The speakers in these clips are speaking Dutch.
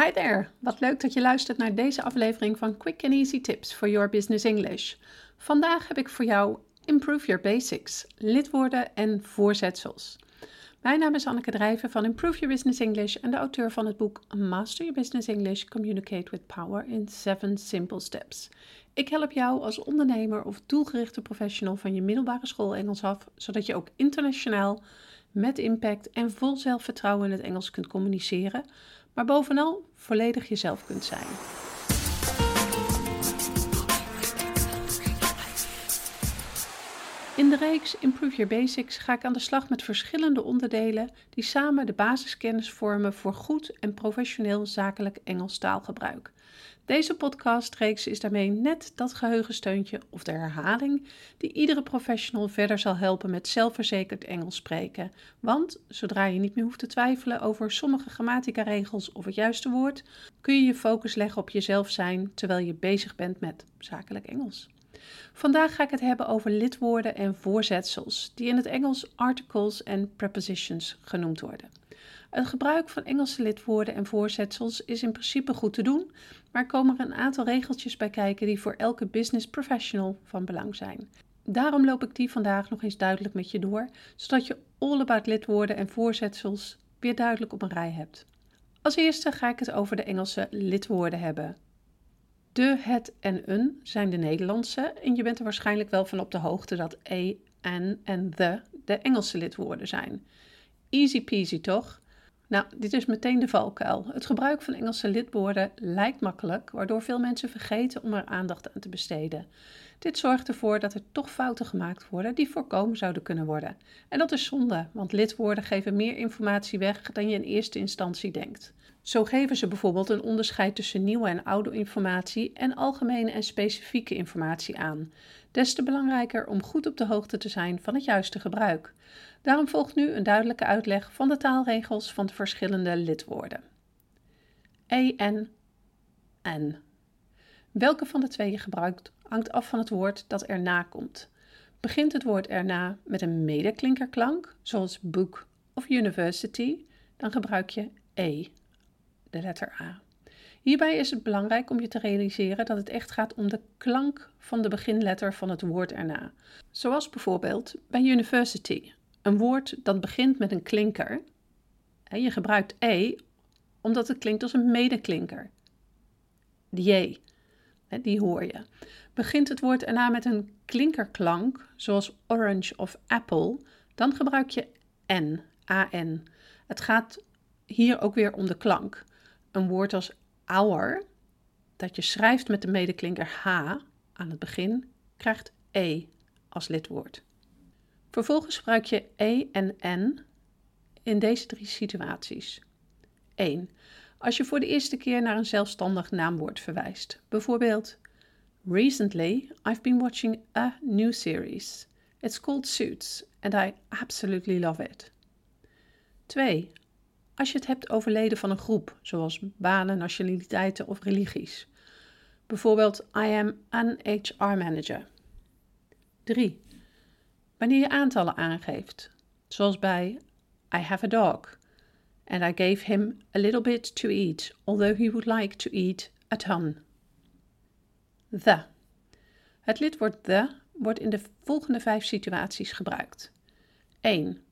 Hi there, wat leuk dat je luistert naar deze aflevering van Quick and Easy Tips for Your Business English. Vandaag heb ik voor jou Improve Your Basics, lidwoorden en voorzetsels. Mijn naam is Anneke Drijven van Improve Your Business English en de auteur van het boek Master Your Business English Communicate with Power in 7 Simple Steps. Ik help jou als ondernemer of doelgerichte professional van je middelbare school Engels af, zodat je ook internationaal met impact en vol zelfvertrouwen in het Engels kunt communiceren, maar bovenal volledig jezelf kunt zijn. In de reeks Improve Your Basics ga ik aan de slag met verschillende onderdelen die samen de basiskennis vormen voor goed en professioneel zakelijk Engels taalgebruik. Deze podcastreeks is daarmee net dat geheugensteuntje of de herhaling die iedere professional verder zal helpen met zelfverzekerd Engels spreken. Want zodra je niet meer hoeft te twijfelen over sommige grammatica-regels of het juiste woord, kun je je focus leggen op jezelf zijn terwijl je bezig bent met zakelijk Engels. Vandaag ga ik het hebben over lidwoorden en voorzetsels, die in het Engels articles en prepositions genoemd worden. Het gebruik van Engelse lidwoorden en voorzetsels is in principe goed te doen, maar komen er een aantal regeltjes bij kijken die voor elke business professional van belang zijn. Daarom loop ik die vandaag nog eens duidelijk met je door, zodat je all about lidwoorden en voorzetsels weer duidelijk op een rij hebt. Als eerste ga ik het over de Engelse lidwoorden hebben. De, het en een zijn de Nederlandse en je bent er waarschijnlijk wel van op de hoogte dat e, en en the de Engelse lidwoorden zijn. Easy peasy toch? Nou, dit is meteen de valkuil. Het gebruik van Engelse lidwoorden lijkt makkelijk, waardoor veel mensen vergeten om er aandacht aan te besteden. Dit zorgt ervoor dat er toch fouten gemaakt worden die voorkomen zouden kunnen worden. En dat is zonde, want lidwoorden geven meer informatie weg dan je in eerste instantie denkt. Zo geven ze bijvoorbeeld een onderscheid tussen nieuwe en oude informatie en algemene en specifieke informatie aan. Des te belangrijker om goed op de hoogte te zijn van het juiste gebruik. Daarom volgt nu een duidelijke uitleg van de taalregels van de verschillende lidwoorden. En, en. Welke van de twee je gebruikt hangt af van het woord dat erna komt. Begint het woord erna met een medeklinkerklank, zoals book of university, dan gebruik je e, letter a. Hierbij is het belangrijk om je te realiseren dat het echt gaat om de klank van de beginletter van het woord erna. Zoals bijvoorbeeld bij university, een woord dat begint met een klinker. Je gebruikt e omdat het klinkt als een medeklinker. De j, die hoor je. Begint het woord erna met een klinkerklank, zoals orange of apple, dan gebruik je n, an. Het gaat hier ook weer om de klank. Een woord als hour, dat je schrijft met de medeklinker h aan het begin, krijgt e als lidwoord. Vervolgens gebruik je e en n in deze drie situaties. 1. Als je voor de eerste keer naar een zelfstandig naamwoord verwijst. Bijvoorbeeld Recently, I've been watching a new series. It's called Suits and I absolutely love it. 2. Als je het hebt over leden van een groep, zoals banen, nationaliteiten of religies. Bijvoorbeeld, I am an HR manager. 3. Wanneer je aantallen aangeeft, zoals bij I have a dog and I gave him a little bit to eat, although he would like to eat a ton. The. Het lidwoord the wordt in de volgende vijf situaties gebruikt. 1.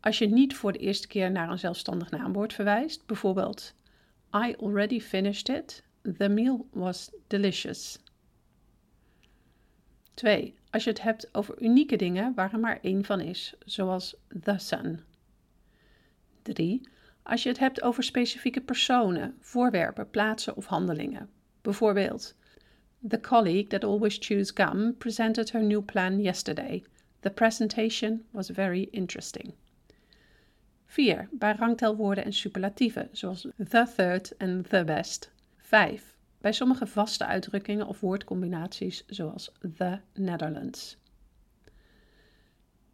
Als je niet voor de eerste keer naar een zelfstandig naamwoord verwijst, bijvoorbeeld I already finished it, the meal was delicious. 2. Als je het hebt over unieke dingen waar er maar één van is, zoals the sun. 3. Als je het hebt over specifieke personen, voorwerpen, plaatsen of handelingen. Bijvoorbeeld The colleague that always chews gum presented her new plan yesterday. The presentation was very interesting. 4. Bij rangtelwoorden en superlatieven, zoals the third en the best. 5. Bij sommige vaste uitdrukkingen of woordcombinaties, zoals the Netherlands.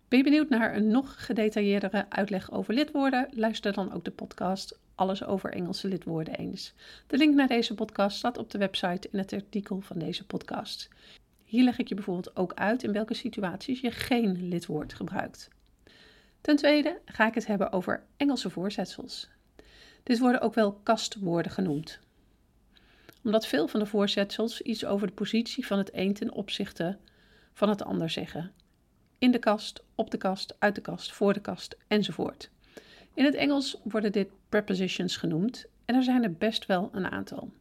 Ben je benieuwd naar een nog gedetailleerdere uitleg over lidwoorden? Luister dan ook de podcast alles over Engelse lidwoorden eens. De link naar deze podcast staat op de website in het artikel van deze podcast. Hier leg ik je bijvoorbeeld ook uit in welke situaties je geen lidwoord gebruikt. Ten tweede ga ik het hebben over Engelse voorzetsels. Dit worden ook wel kastwoorden genoemd. Omdat veel van de voorzetsels iets over de positie van het een ten opzichte van het ander zeggen. In de kast, op de kast, uit de kast, voor de kast enzovoort. In het Engels worden dit prepositions genoemd en er zijn er best wel een aantal.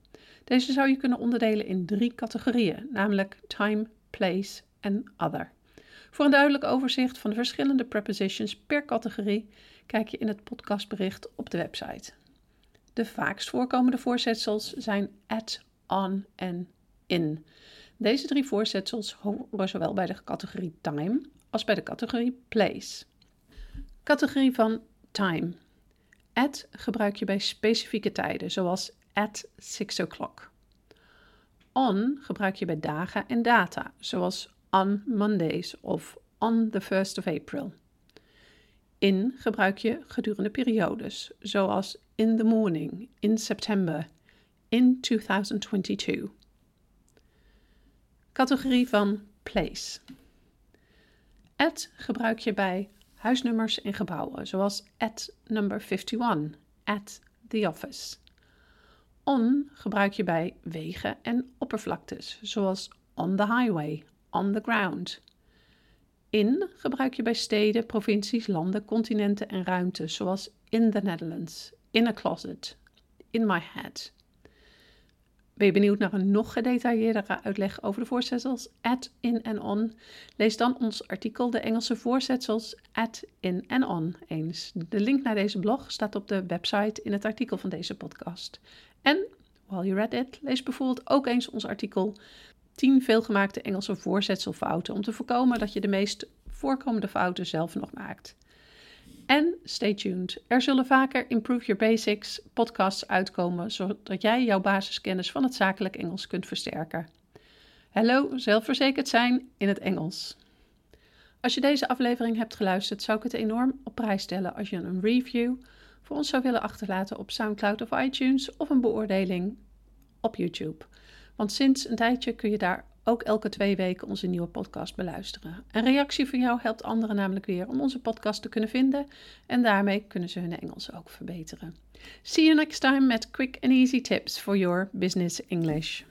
Deze zou je kunnen onderdelen in drie categorieën, namelijk time, place en other. Voor een duidelijk overzicht van de verschillende prepositions per categorie kijk je in het podcastbericht op de website. De vaakst voorkomende voorzetsels zijn at, on en in. Deze drie voorzetsels horen zowel bij de categorie time als bij de categorie place. Categorie van time. At gebruik je bij specifieke tijden, zoals at 6 o'clock. On gebruik je bij dagen en data, zoals on Mondays of on the 1st of April. In gebruik je gedurende periodes, zoals in the morning, in September, in 2022. Categorie van place. At gebruik je bij huisnummers en gebouwen, zoals at number 51, at the office. On gebruik je bij wegen en oppervlaktes, zoals on the highway, on the ground. In gebruik je bij steden, provincies, landen, continenten en ruimte, zoals in the Netherlands, in a closet, in my head. Ben je benieuwd naar een nog gedetailleerdere uitleg over de voorzetsels at, in en on? Lees dan ons artikel De Engelse voorzetsels at, in en on eens. De link naar deze blog staat op de website in het artikel van deze podcast. En, while you read it, lees bijvoorbeeld ook eens ons artikel 10 veelgemaakte Engelse voorzetselfouten om te voorkomen dat je de meest voorkomende fouten zelf nog maakt. En stay tuned. Er zullen vaker Improve Your Basics podcasts uitkomen, zodat jij jouw basiskennis van het zakelijk Engels kunt versterken. Hallo, zelfverzekerd zijn in het Engels. Als je deze aflevering hebt geluisterd, zou ik het enorm op prijs stellen als je een review voor ons zou willen achterlaten op SoundCloud of iTunes of een beoordeling op YouTube. Want sinds een tijdje kun je daar ook elke twee weken onze nieuwe podcast beluisteren. Een reactie van jou helpt anderen namelijk weer om onze podcast te kunnen vinden en daarmee kunnen ze hun Engels ook verbeteren. See you next time met quick and easy tips for your business English.